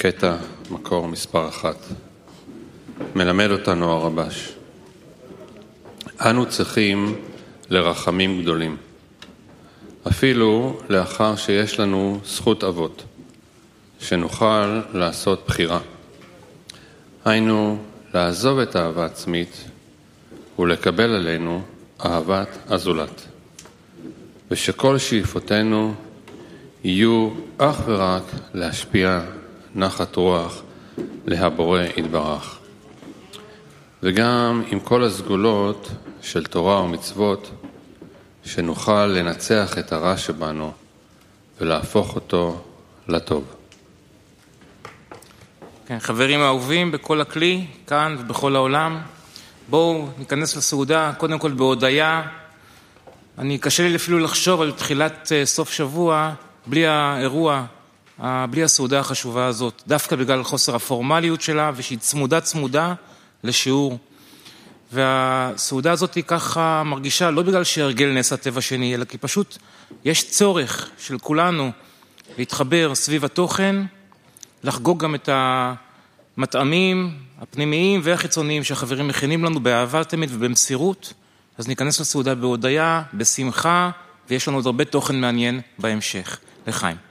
קטע מקור מספר אחת. מלמד אותנו הרבש. אנו צריכים לרחמים גדולים, אפילו לאחר שיש לנו זכות אבות, שנוכל לעשות בחירה. היינו, לעזוב את האהבה עצמית ולקבל עלינו אהבת הזולת, ושכל שאיפותינו יהיו אך ורק להשפיע נחת רוח להבורא יתברך. וגם עם כל הסגולות של תורה ומצוות, שנוכל לנצח את הרע שבנו ולהפוך אותו לטוב. כן, חברים אהובים בכל הכלי, כאן ובכל העולם, בואו ניכנס לסעודה, קודם כל בהודיה. אני, קשה לי אפילו לחשוב על תחילת אה, סוף שבוע בלי האירוע, בלי הסעודה החשובה הזאת, דווקא בגלל חוסר הפורמליות שלה ושהיא צמודה צמודה לשיעור. והסעודה הזאת היא ככה מרגישה לא בגלל שהרגל נעשה טבע שני, אלא כי פשוט יש צורך של כולנו להתחבר סביב התוכן, לחגוג גם את המטעמים הפנימיים והחיצוניים שהחברים מכינים לנו באהבה תמיד ובמסירות. אז ניכנס לסעודה בהודיה, בשמחה, ויש לנו עוד הרבה תוכן מעניין בהמשך. לחיים.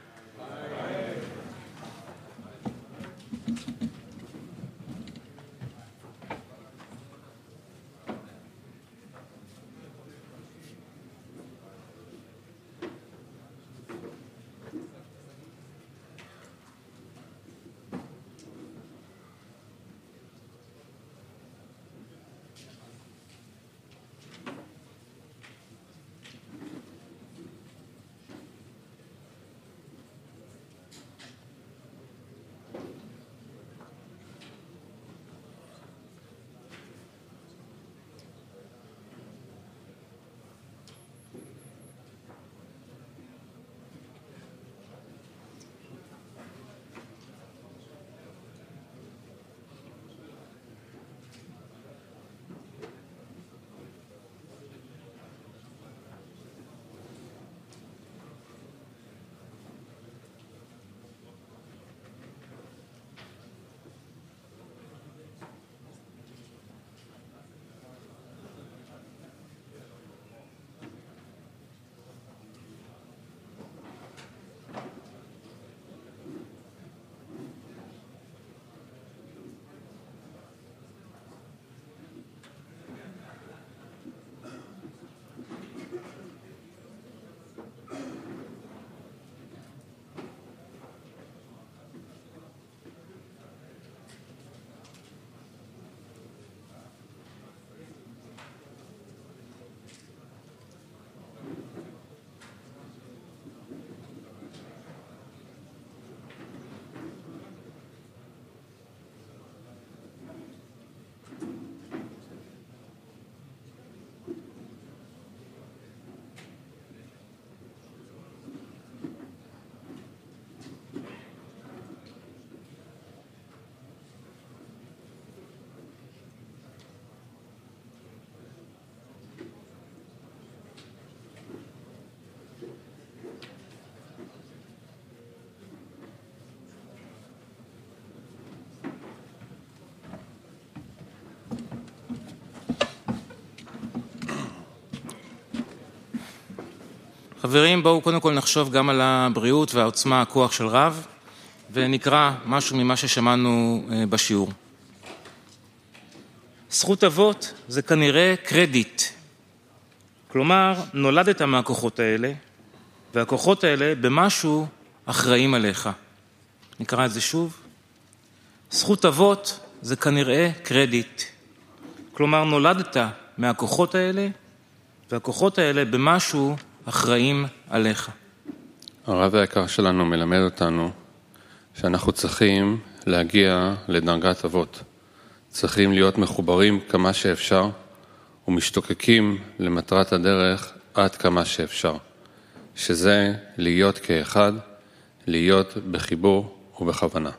חברים, בואו קודם כל נחשוב גם על הבריאות והעוצמה, הכוח של רב, ונקרא משהו ממה ששמענו אה, בשיעור. זכות אבות זה כנראה קרדיט. כלומר, נולדת מהכוחות האלה, והכוחות האלה במשהו אחראים עליך. נקרא את זה שוב. זכות אבות זה כנראה קרדיט. כלומר, נולדת מהכוחות האלה, והכוחות האלה במשהו אחראים עליך. הרב היקר שלנו מלמד אותנו שאנחנו צריכים להגיע לדרגת אבות. צריכים להיות מחוברים כמה שאפשר ומשתוקקים למטרת הדרך עד כמה שאפשר, שזה להיות כאחד, להיות בחיבור ובכוונה.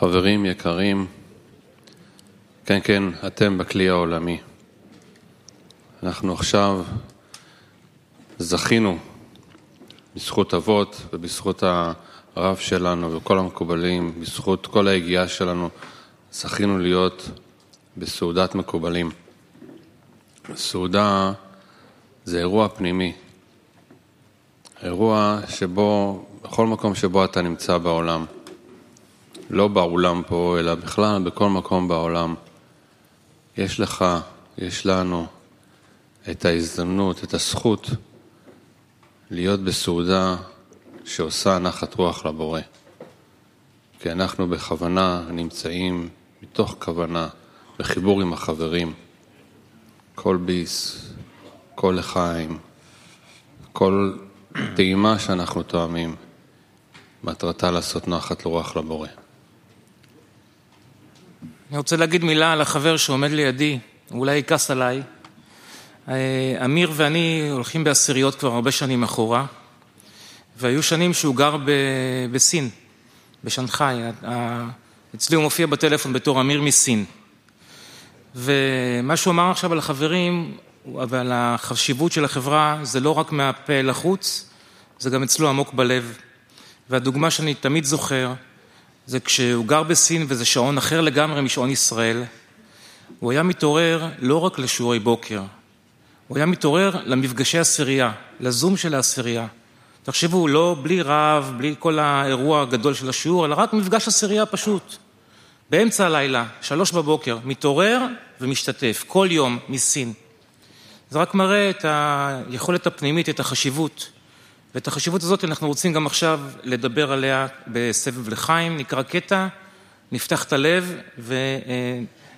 חברים יקרים, כן, כן, אתם בכלי העולמי. אנחנו עכשיו זכינו בזכות אבות ובזכות הרב שלנו וכל המקובלים, בזכות כל היגיעה שלנו, זכינו להיות בסעודת מקובלים. סעודה זה אירוע פנימי, אירוע שבו, בכל מקום שבו אתה נמצא בעולם, לא באולם פה, אלא בכלל בכל מקום בעולם, יש לך, יש לנו, את ההזדמנות, את הזכות להיות בסעודה שעושה נחת רוח לבורא. כי אנחנו בכוונה נמצאים, מתוך כוונה, בחיבור עם החברים. כל ביס, כל לחיים, כל טעימה שאנחנו תואמים, מטרתה לעשות נחת לרוח לבורא. אני רוצה להגיד מילה על החבר שעומד לידי, הוא אולי יכעס עליי. אה, אמיר ואני הולכים בעשיריות כבר הרבה שנים אחורה, והיו שנים שהוא גר. בסין, בשנגחאי. אצלי הוא מופיע בטלפון בתור אמיר מסין. ומה שהוא אמר עכשיו על החברים ועל החשיבות של החברה, זה לא רק מהפה לחוץ, זה גם אצלו עמוק בלב. והדוגמה שאני תמיד זוכר, זה כשהוא גר בסין וזה שעון אחר לגמרי משעון ישראל, הוא היה מתעורר לא רק לשיעורי בוקר, הוא היה מתעורר למפגשי עשירייה, לזום של העשירייה. תחשבו, לא בלי רב, בלי כל האירוע הגדול של השיעור, אלא רק מפגש עשירייה פשוט. באמצע הלילה, שלוש בבוקר, מתעורר ומשתתף, כל יום מסין. זה רק מראה את היכולת הפנימית, את החשיבות. ואת החשיבות הזאת אנחנו רוצים גם עכשיו לדבר עליה בסבב לחיים, נקרא קטע, נפתח את הלב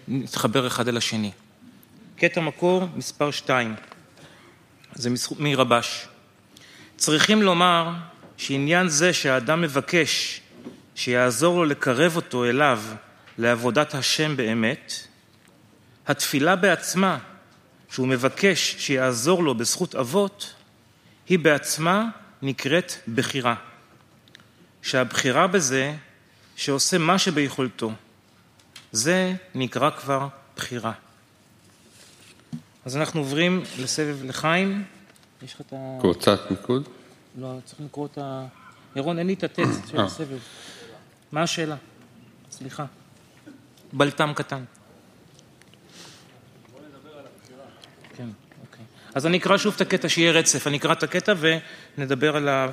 ונתחבר אחד אל השני. קטע מקור מספר שתיים, זה מרבש. צריכים לומר שעניין זה שהאדם מבקש שיעזור לו לקרב אותו אליו לעבודת השם באמת, התפילה בעצמה שהוא מבקש שיעזור לו בזכות אבות, היא בעצמה נקראת בחירה. שהבחירה בזה שעושה מה שביכולתו, זה נקרא כבר בחירה. אז אנחנו עוברים לסבב לחיים. יש לך את ה... קבוצת מיקוד? לא, צריך לקרוא את ה... ירון, אין לי את הטקסט של אה. הסבב. מה השאלה? סליחה. בלטם קטן. כן, אוקיי. אז אני אקרא שוב את הקטע, שיהיה רצף. אני אקרא את הקטע ונדבר על, ה...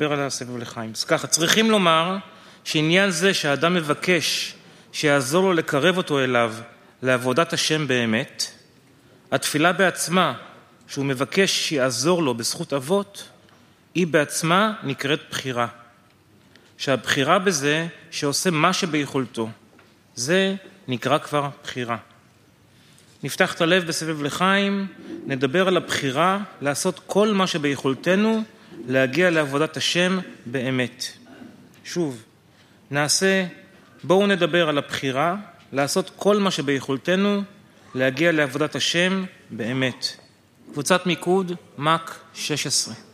על הסבב לחיים. אז ככה, צריכים לומר שעניין זה שהאדם מבקש שיעזור לו לקרב אותו אליו לעבודת השם באמת, התפילה בעצמה, שהוא מבקש שיעזור לו בזכות אבות, היא בעצמה נקראת בחירה. שהבחירה בזה שעושה מה שביכולתו, זה נקרא כבר בחירה. נפתח את הלב בסבב לחיים, נדבר על הבחירה לעשות כל מה שביכולתנו להגיע לעבודת השם באמת. שוב, נעשה, בואו נדבר על הבחירה לעשות כל מה שביכולתנו להגיע לעבודת השם באמת. קבוצת מיקוד, מק 16.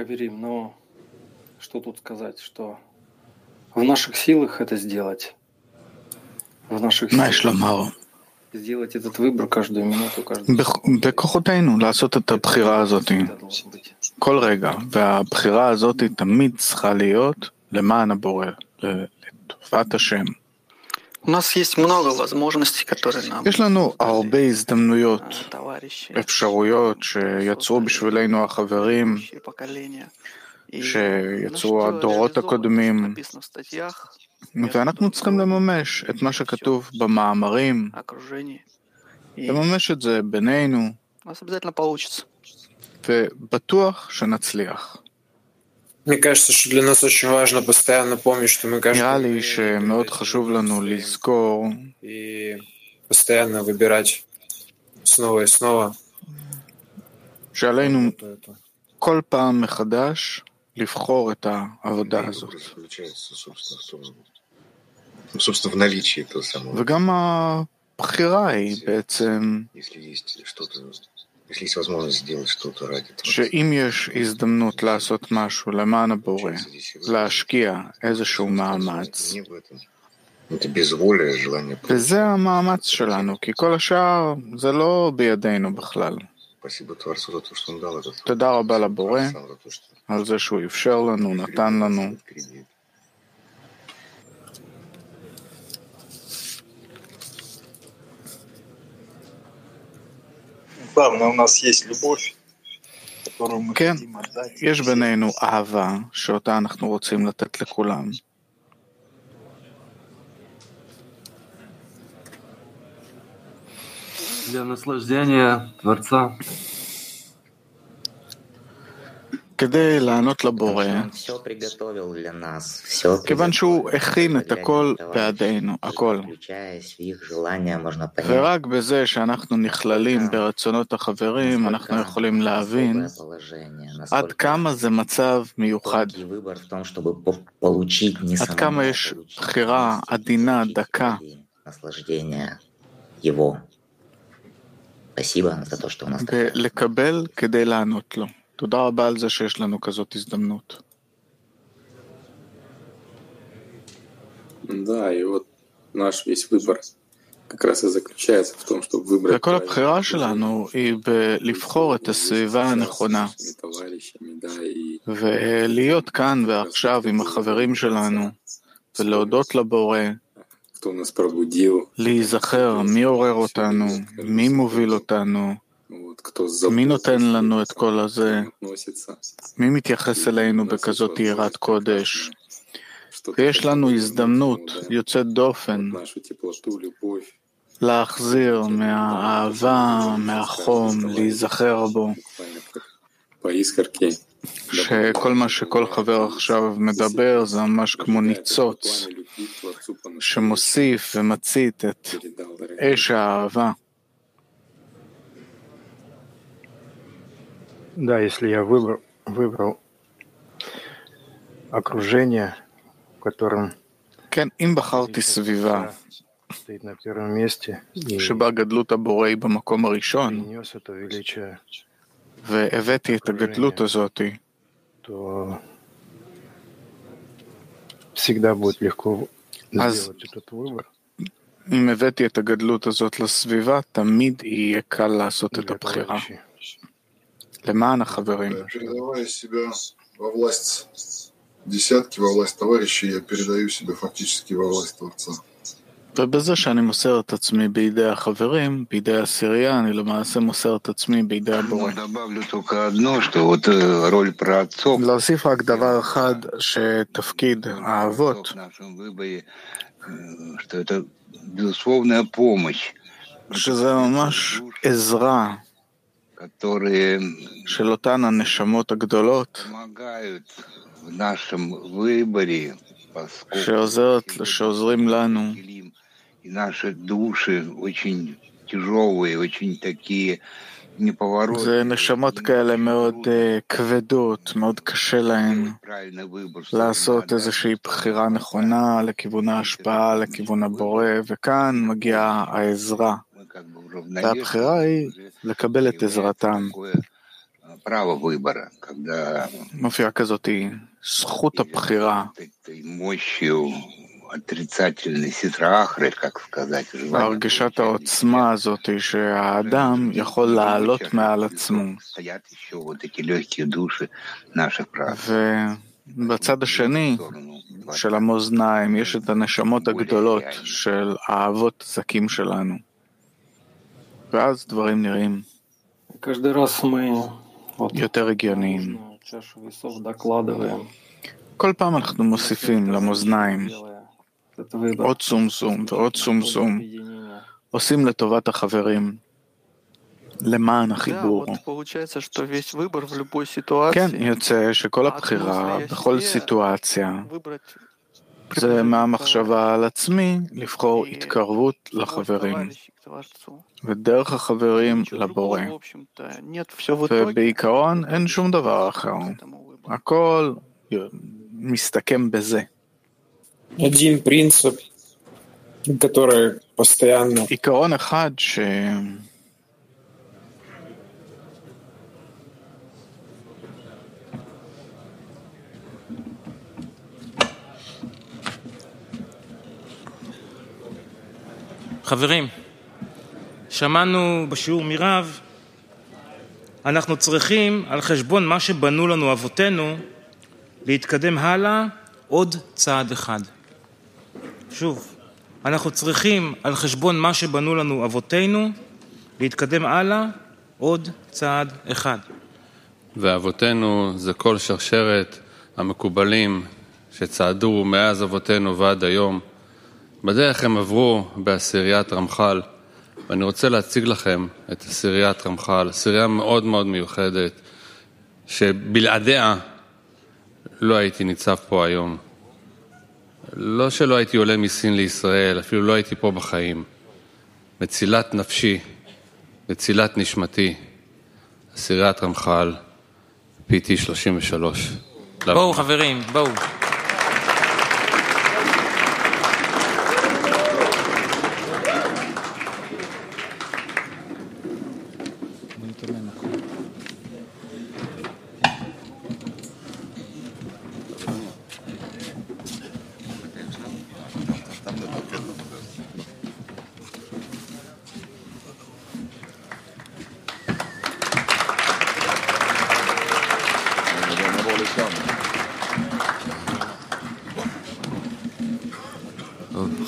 Хаверим, но что тут сказать, что в наших силах это сделать. В наших силах. בכוחותינו לעשות את הבחירה הזאת כל רגע, והבחירה הזאת תמיד צריכה להיות למען הבורא, לטובת השם. יש לנו הרבה הזדמנויות, אפשרויות שיצרו בשבילנו החברים, שיצרו הדורות הקודמים, ואנחנו צריכים לממש את מה שכתוב במאמרים, לממש את זה בינינו, ובטוח שנצליח. נראה לי שמאוד חשוב לנו לזכור שעלינו כל פעם מחדש לבחור את העבודה הזאת. וגם הבחירה היא בעצם שאם יש הזדמנות לעשות משהו למען הבורא, להשקיע איזשהו מאמץ, וזה המאמץ שלנו, כי כל השאר זה לא בידינו בכלל. תודה רבה לבורא על זה שהוא אפשר לנו, נתן לנו. כן, יש בינינו אהבה שאותה אנחנו רוצים לתת לכולם. для наслаждения Творца. כדי לענות לבורא, כיוון שהוא הכין את הכל בעדינו, הכל. ורק בזה שאנחנו נכללים ברצונות החברים, אנחנו יכולים להבין עד כמה זה מצב מיוחד, עד כמה יש בחירה עדינה, דקה. ולקבל כדי לענות לו. תודה רבה על זה שיש לנו כזאת הזדמנות. וכל הבחירה שלנו היא בלבחור את הסביבה הנכונה ולהיות כאן ועכשיו עם החברים שלנו ולהודות לבורא להיזכר מי עורר אותנו, מי מוביל אותנו, מי נותן לנו את כל הזה, מי מתייחס אלינו בכזאת יראת קודש. ויש לנו הזדמנות יוצאת דופן להחזיר מהאהבה, מהחום, להיזכר בו. שכל מה שכל חבר עכשיו מדבר זה ממש כמו ניצוץ שמוסיף ומצית את אש האהבה. Да, если я выбрал, выбрал окружение, в котором כן, אם בחרתי סביבה שבה גדלות הבורא היא במקום הראשון, והבאתי את הגדלות הזאת, אז אם הבאתי את הגדלות הזאת לסביבה, תמיד יהיה קל לעשות את הבחירה. למען החברים. десятки во власть товарищей, я передаю себя фактически во власть Творца. ובזה שאני מוסר את עצמי בידי החברים, בידי העשירייה, אני למעשה מוסר את עצמי בידי הבורא. להוסיף רק דבר אחד, שתפקיד האבות, שזה ממש עזרה של אותן הנשמות הגדולות, שעוזרת, שעוזרים לנו. זה נשמות כאלה מאוד כבדות, מאוד קשה להן לעשות איזושהי בחירה נכונה לכיוון ההשפעה, לכיוון הבורא, וכאן מגיעה העזרה. והבחירה היא לקבל את עזרתם. מופיעה כזאת זכות הבחירה. הרגשת העוצמה הזאת שהאדם יכול לעלות מעל עצמו. ובצד השני של המאזניים יש את הנשמות הגדולות של האבות זקים שלנו. ואז דברים נראים יותר הגיוניים. כל פעם אנחנו מוסיפים למאזניים עוד סומסום ועוד סומסום, עושים לטובת החברים, למען החיבור. כן, יוצא שכל הבחירה בכל סיטואציה זה מהמחשבה על עצמי לבחור התקרבות לחברים, ודרך החברים לבורא. ובעיקרון אין שום דבר אחר. הכל מסתכם בזה. עיקרון אחד ש... חברים, שמענו בשיעור מרב, אנחנו צריכים על חשבון מה שבנו לנו אבותינו להתקדם הלאה עוד צעד אחד. שוב, אנחנו צריכים על חשבון מה שבנו לנו אבותינו להתקדם הלאה עוד צעד אחד. ואבותינו זה כל שרשרת המקובלים שצעדו מאז אבותינו ועד היום. בדרך הם עברו בעשיריית רמח"ל, ואני רוצה להציג לכם את עשיריית רמח"ל, עשירייה מאוד מאוד מיוחדת, שבלעדיה לא הייתי ניצב פה היום. לא שלא הייתי עולה מסין לישראל, אפילו לא הייתי פה בחיים. מצילת נפשי, מצילת נשמתי, עשיריית רמח"ל, PT 33. בואו חברים, בואו.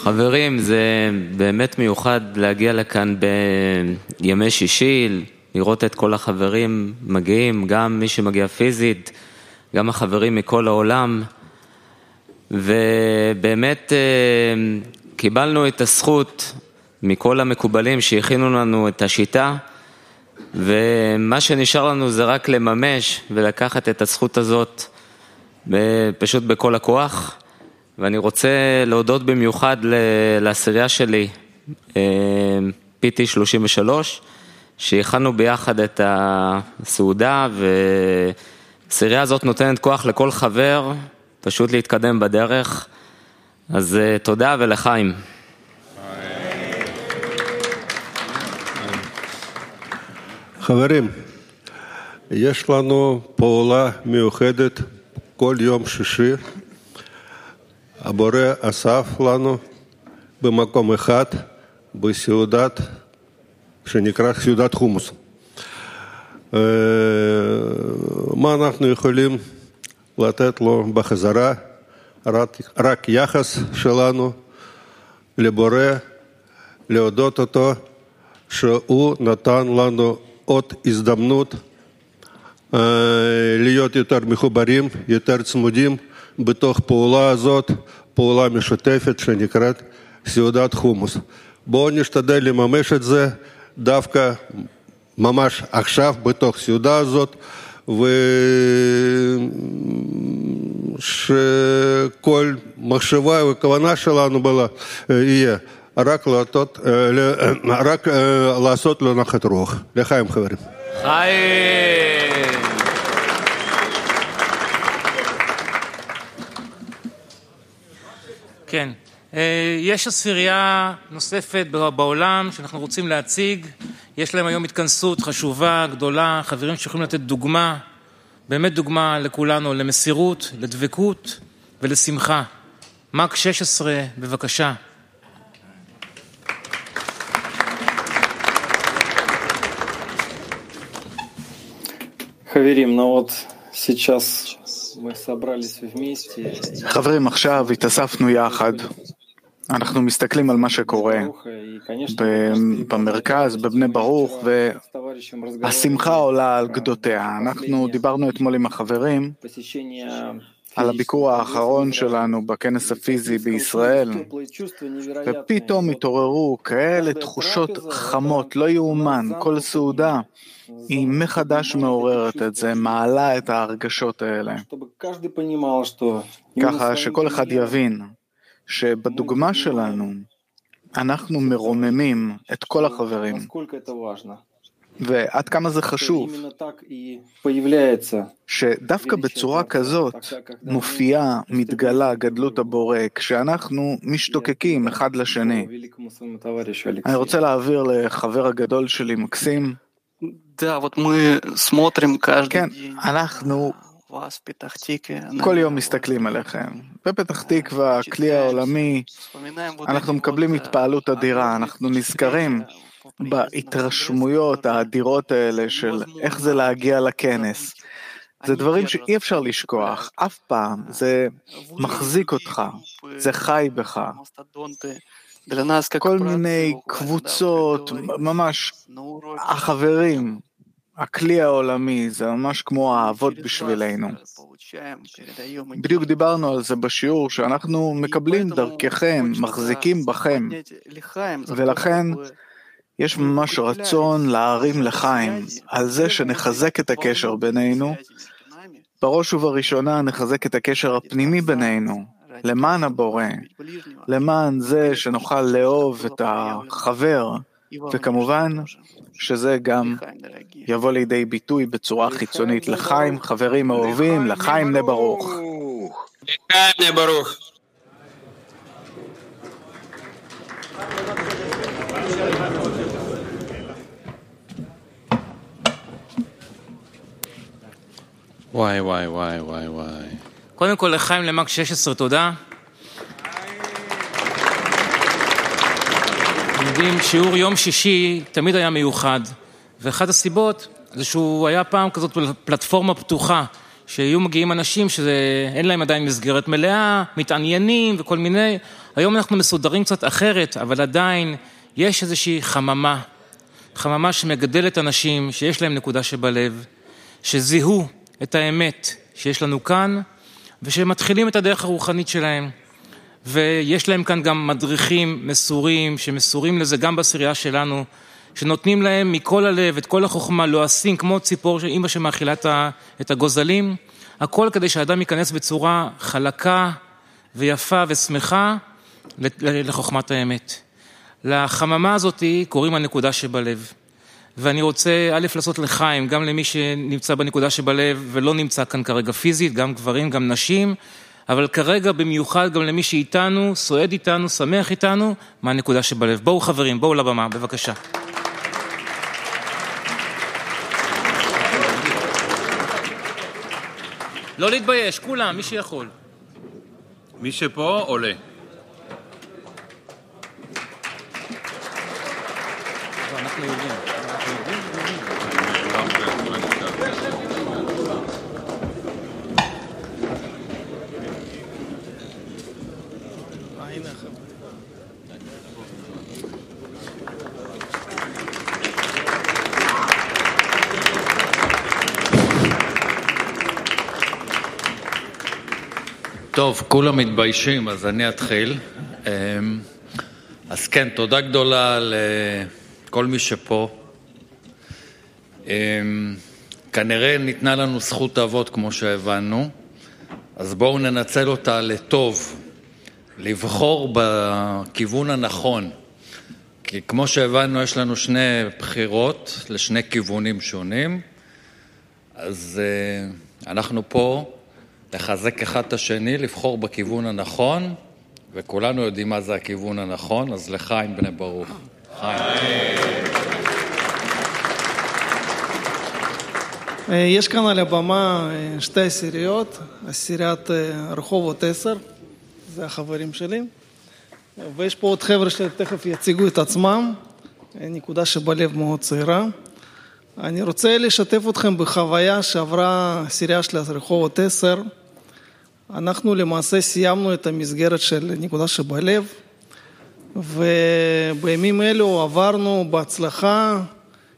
חברים, זה באמת מיוחד להגיע לכאן בימי שישי, לראות את כל החברים מגיעים, גם מי שמגיע פיזית, גם החברים מכל העולם, ובאמת אה, קיבלנו את הזכות מכל המקובלים שהכינו לנו את השיטה, ומה שנשאר לנו זה רק לממש ולקחת את הזכות הזאת פשוט בכל הכוח. ואני רוצה להודות במיוחד לעשירייה שלי, PT 33, שהכנו ביחד את הסעודה, והעשירייה הזאת נותנת כוח לכל חבר פשוט להתקדם בדרך. אז תודה ולחיים. חברים, יש לנו פעולה מיוחדת כל יום שישי. הבורא אסף לנו במקום אחד, בסעודת, שנקרא סעודת חומוס. מה אנחנו יכולים לתת לו בחזרה? רק, רק יחס שלנו לבורא, להודות אותו שהוא נתן לנו עוד הזדמנות להיות יותר מחוברים, יותר צמודים בתוך פעולה הזאת, פעולה משותפת שנקראת סעודת חומוס. בואו נשתדל לממש את זה דווקא ממש עכשיו בתוך סעודה הזאת, ושכל מחשבה וכוונה שלנו יהיה רק, לעשות, רק לעשות לנחת רוח. לחיים חברים. חיים! כן. יש עשירייה נוספת בעולם שאנחנו רוצים להציג, יש להם היום התכנסות חשובה, גדולה, חברים שיכולים לתת דוגמה, באמת דוגמה לכולנו, למסירות, לדבקות ולשמחה. מק 16, בבקשה. חברים, עכשיו התאספנו יחד. אנחנו מסתכלים על מה שקורה במרכז, בבני ברוך, והשמחה עולה על גדותיה. אנחנו דיברנו אתמול עם החברים על הביקור האחרון שלנו בכנס הפיזי בישראל, ופתאום התעוררו כאלה תחושות חמות, לא יאומן, כל סעודה. היא מחדש מעוררת את זה, מעלה את ההרגשות האלה. ככה שכל אחד יבין שבדוגמה שלנו אנחנו מרוממים את כל החברים. ועד כמה זה חשוב שדווקא בצורה כזאת מופיעה, מתגלה גדלות הבורא, כשאנחנו משתוקקים אחד לשני. אני רוצה להעביר לחבר הגדול שלי, מקסים. כן, אנחנו כל יום מסתכלים עליכם. בפתח תקווה, הכלי העולמי, אנחנו מקבלים התפעלות אדירה, אנחנו נזכרים בהתרשמויות האדירות האלה של איך זה להגיע לכנס. זה דברים שאי אפשר לשכוח, אף פעם, זה מחזיק אותך, זה חי בך. כל מיני קבוצות, ממש החברים, הכלי העולמי, זה ממש כמו האבות בשבילנו. בדיוק דיברנו על זה בשיעור, שאנחנו מקבלים דרככם, מחזיקים בכם, ולכן יש ממש רצון להרים לחיים, על זה שנחזק את הקשר בינינו, בראש ובראשונה נחזק את הקשר הפנימי בינינו, למען הבורא, למען זה שנוכל לאהוב את החבר, וכמובן שזה גם יבוא לידי ביטוי בצורה חיצונית לחיים, חברים אהובים, לחיים נברוך. לחיים נברוך. וואי וואי וואי וואי וואי. קודם כל לחיים למק 16 תודה. אתם יודעים, שיעור יום שישי תמיד היה מיוחד, ואחת הסיבות זה שהוא היה פעם כזאת פלטפורמה פתוחה, שהיו מגיעים אנשים שאין להם עדיין מסגרת מלאה, מתעניינים וכל מיני, היום אנחנו מסודרים קצת אחרת, אבל עדיין יש איזושהי חממה, חממה שמגדלת אנשים שיש להם נקודה שבלב, שזיהו את האמת שיש לנו כאן, ושמתחילים את הדרך הרוחנית שלהם. ויש להם כאן גם מדריכים מסורים, שמסורים לזה גם בעשירייה שלנו, שנותנים להם מכל הלב את כל החוכמה, לועסים כמו ציפור של אימא שמאכילה את הגוזלים, הכל כדי שהאדם ייכנס בצורה חלקה ויפה ושמחה לחוכמת האמת. לחממה הזאת קוראים הנקודה שבלב. ואני רוצה א', לעשות לחיים, גם למי שנמצא בנקודה שבלב ולא נמצא כאן כרגע פיזית, גם גברים, גם נשים, אבל כרגע במיוחד גם למי שאיתנו, סועד איתנו, שמח איתנו, מהנקודה שבלב. בואו חברים, בואו לבמה, בבקשה. לא להתבייש, כולם, מי שיכול. מי שפה עולה. אנחנו יודעים. טוב, כולם מתביישים, אז אני אתחיל. אמ, אז כן, תודה גדולה לכל מי שפה. אמ, כנראה ניתנה לנו זכות אבות, כמו שהבנו, אז בואו ננצל אותה לטוב, לבחור בכיוון הנכון. כי כמו שהבנו, יש לנו שני בחירות לשני כיוונים שונים, אז uh, אנחנו פה לחזק אחד את השני, לבחור בכיוון הנכון, וכולנו יודעים מה זה הכיוון הנכון, אז לחיים בני ברוך. חיים. יש כאן על הבמה שתי עשיריות, עשיריית רחובות 10, זה החברים שלי, ויש פה עוד חבר'ה שתכף יציגו את עצמם, נקודה שבלב מאוד צעירה. אני רוצה לשתף אתכם בחוויה שעברה עשירייה של רחובות 10, אנחנו למעשה סיימנו את המסגרת של נקודה שבלב, ובימים אלו עברנו בהצלחה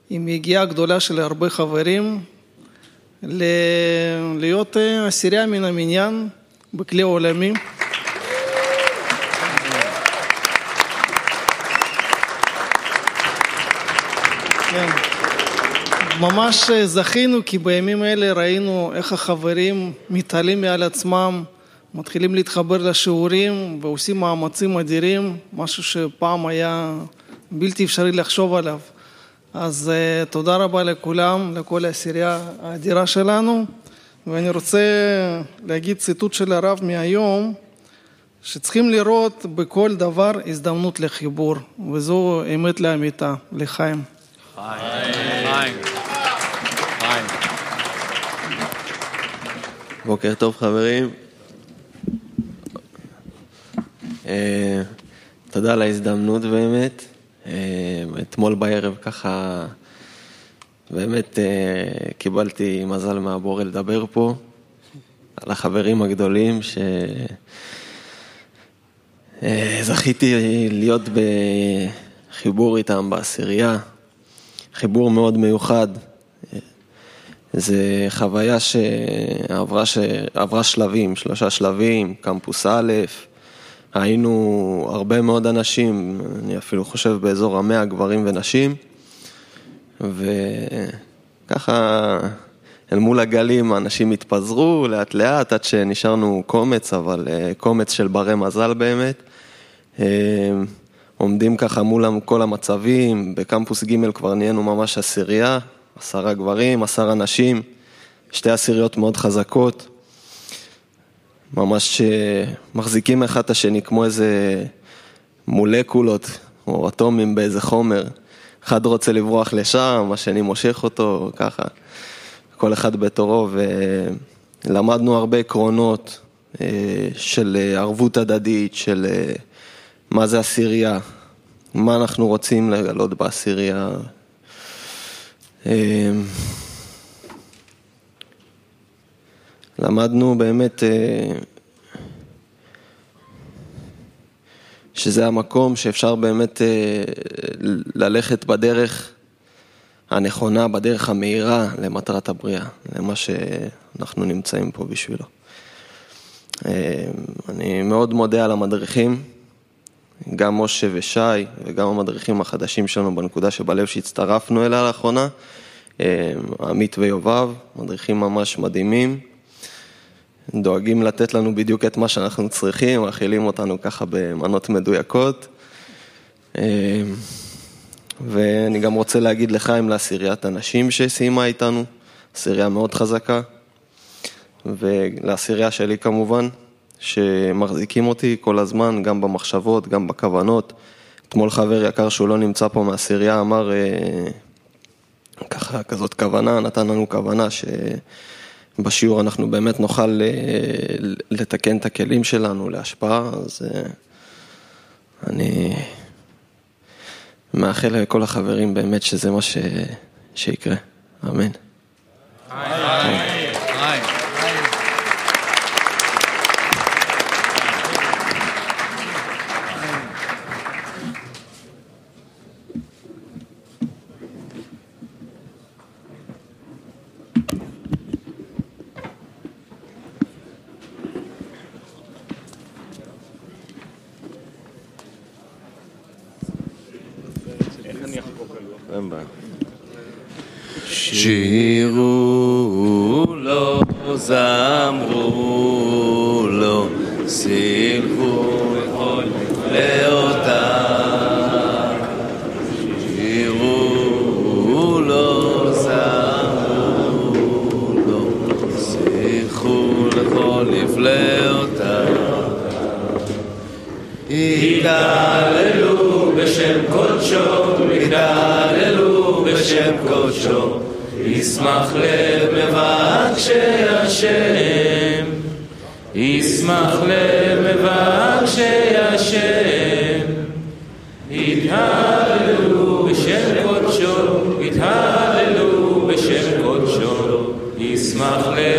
עם יגיעה גדולה של הרבה חברים להיות עשירייה מן המניין בכלי העולמי. כן. ממש זכינו כי בימים אלה ראינו איך החברים מתעלים מעל עצמם, מתחילים להתחבר לשיעורים ועושים מאמצים אדירים, משהו שפעם היה בלתי אפשרי לחשוב עליו. אז תודה רבה לכולם, לכל העשירייה האדירה שלנו, ואני רוצה להגיד ציטוט של הרב מהיום, שצריכים לראות בכל דבר הזדמנות לחיבור, וזו אמת לאמיתה, לחיים. חיים. חיים. בוקר טוב חברים. תודה על ההזדמנות באמת. אתמול בערב ככה באמת קיבלתי מזל מהבורא לדבר פה על החברים הגדולים שזכיתי להיות בחיבור איתם בעשירייה, חיבור מאוד מיוחד. זה חוויה שעברה שלבים, שלושה שלבים, קמפוס א', היינו הרבה מאוד אנשים, אני אפילו חושב באזור המאה גברים ונשים, וככה אל מול הגלים האנשים התפזרו לאט לאט עד שנשארנו קומץ, אבל קומץ של ברי מזל באמת. עומדים ככה מול כל המצבים, בקמפוס ג' כבר נהיינו ממש עשירייה, עשרה גברים, עשרה נשים, שתי עשיריות מאוד חזקות. ממש מחזיקים אחד את השני כמו איזה מולקולות או אטומים באיזה חומר. אחד רוצה לברוח לשם, השני מושך אותו, ככה. כל אחד בתורו, ולמדנו הרבה עקרונות של ערבות הדדית, של מה זה עשירייה, מה אנחנו רוצים לגלות בעשירייה. למדנו באמת שזה המקום שאפשר באמת ללכת בדרך הנכונה, בדרך המהירה למטרת הבריאה, למה שאנחנו נמצאים פה בשבילו. אני מאוד מודה על המדריכים, גם משה ושי וגם המדריכים החדשים שלנו בנקודה שבלב שהצטרפנו אליה לאחרונה, עמית ויובב, מדריכים ממש מדהימים. דואגים לתת לנו בדיוק את מה שאנחנו צריכים, מאכילים אותנו ככה במנות מדויקות. ואני גם רוצה להגיד לחיים לעשיריית הנשים שסיימה איתנו, עשירייה מאוד חזקה, ולעשירייה שלי כמובן, שמחזיקים אותי כל הזמן, גם במחשבות, גם בכוונות. אתמול חבר יקר שהוא לא נמצא פה מעשירייה אמר ככה, כזאת כוונה, נתן לנו כוונה ש... בשיעור אנחנו באמת נוכל לתקן את הכלים שלנו להשפעה, אז אני מאחל לכל החברים באמת שזה מה ש... שיקרה, אמן. שירו שיחו לכל לאותה. שירו לו, זמרו לו, שיחו לכל לפלאותה. יתהללו בשם קודשו, יתהללו בשם קודשו. ישמח לב מבקשי ישמח לב מבקשי השם, יתהללו בשם קודשו, יתהללו בשם קודשו, ישמח לב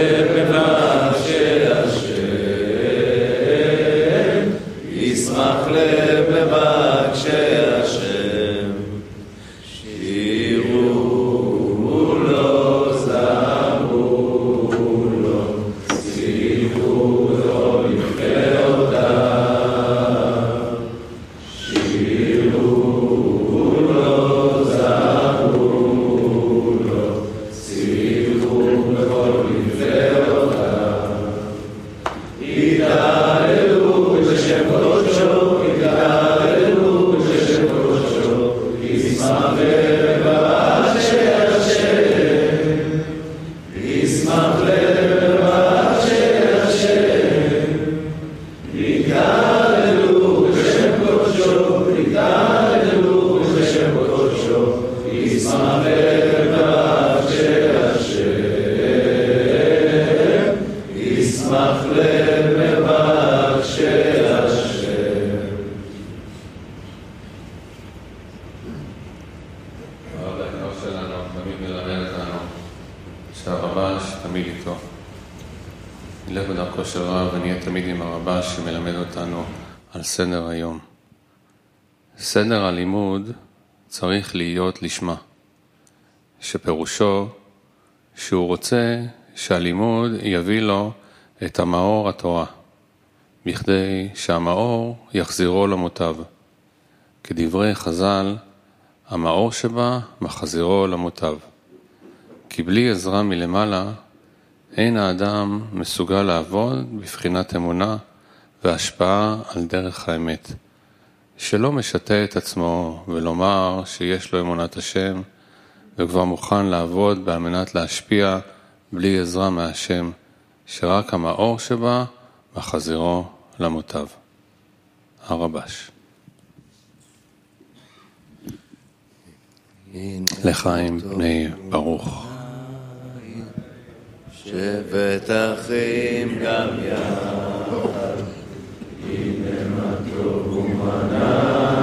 צריך להיות לשמה, שפירושו שהוא רוצה שהלימוד יביא לו את המאור התורה, בכדי שהמאור יחזירו למוטב. כדברי חז"ל, המאור שבה מחזירו למוטב. כי בלי עזרה מלמעלה, אין האדם מסוגל לעבוד בבחינת אמונה והשפעה על דרך האמת. שלא משתה את עצמו ולומר שיש לו אמונת השם וכבר מוכן לעבוד על מנת להשפיע בלי עזרה מהשם, שרק המאור שבה מחזירו למוטב. הרבש. לחיים בני ברוך. שבט אחים גם יחד, טוב